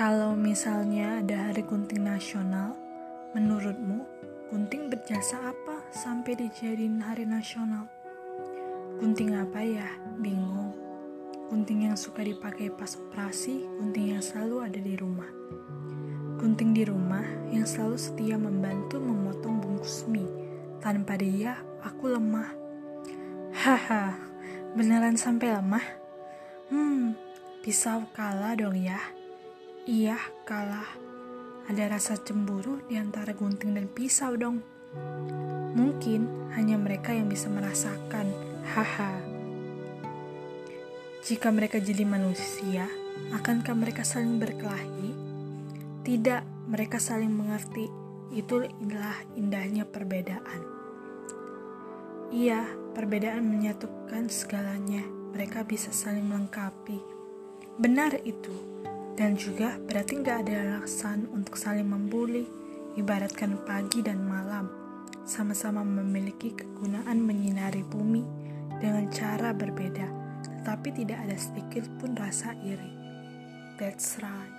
Kalau misalnya ada hari gunting nasional, menurutmu gunting berjasa apa sampai dijadiin hari nasional? Gunting apa ya? Bingung. Gunting yang suka dipakai pas operasi, gunting yang selalu ada di rumah. Gunting di rumah yang selalu setia membantu memotong bungkus mie. Tanpa dia, aku lemah. Haha, beneran sampai lemah? Hmm, pisau kalah dong ya. Iya, kalah. Ada rasa cemburu di antara gunting dan pisau dong. Mungkin hanya mereka yang bisa merasakan. Haha. Jika mereka jadi manusia, akankah mereka saling berkelahi? Tidak, mereka saling mengerti. Itu adalah indahnya perbedaan. Iya, perbedaan menyatukan segalanya. Mereka bisa saling melengkapi. Benar itu. Dan juga berarti nggak ada alasan untuk saling membuli, ibaratkan pagi dan malam, sama-sama memiliki kegunaan menyinari bumi dengan cara berbeda, tetapi tidak ada sedikit pun rasa iri. That's right.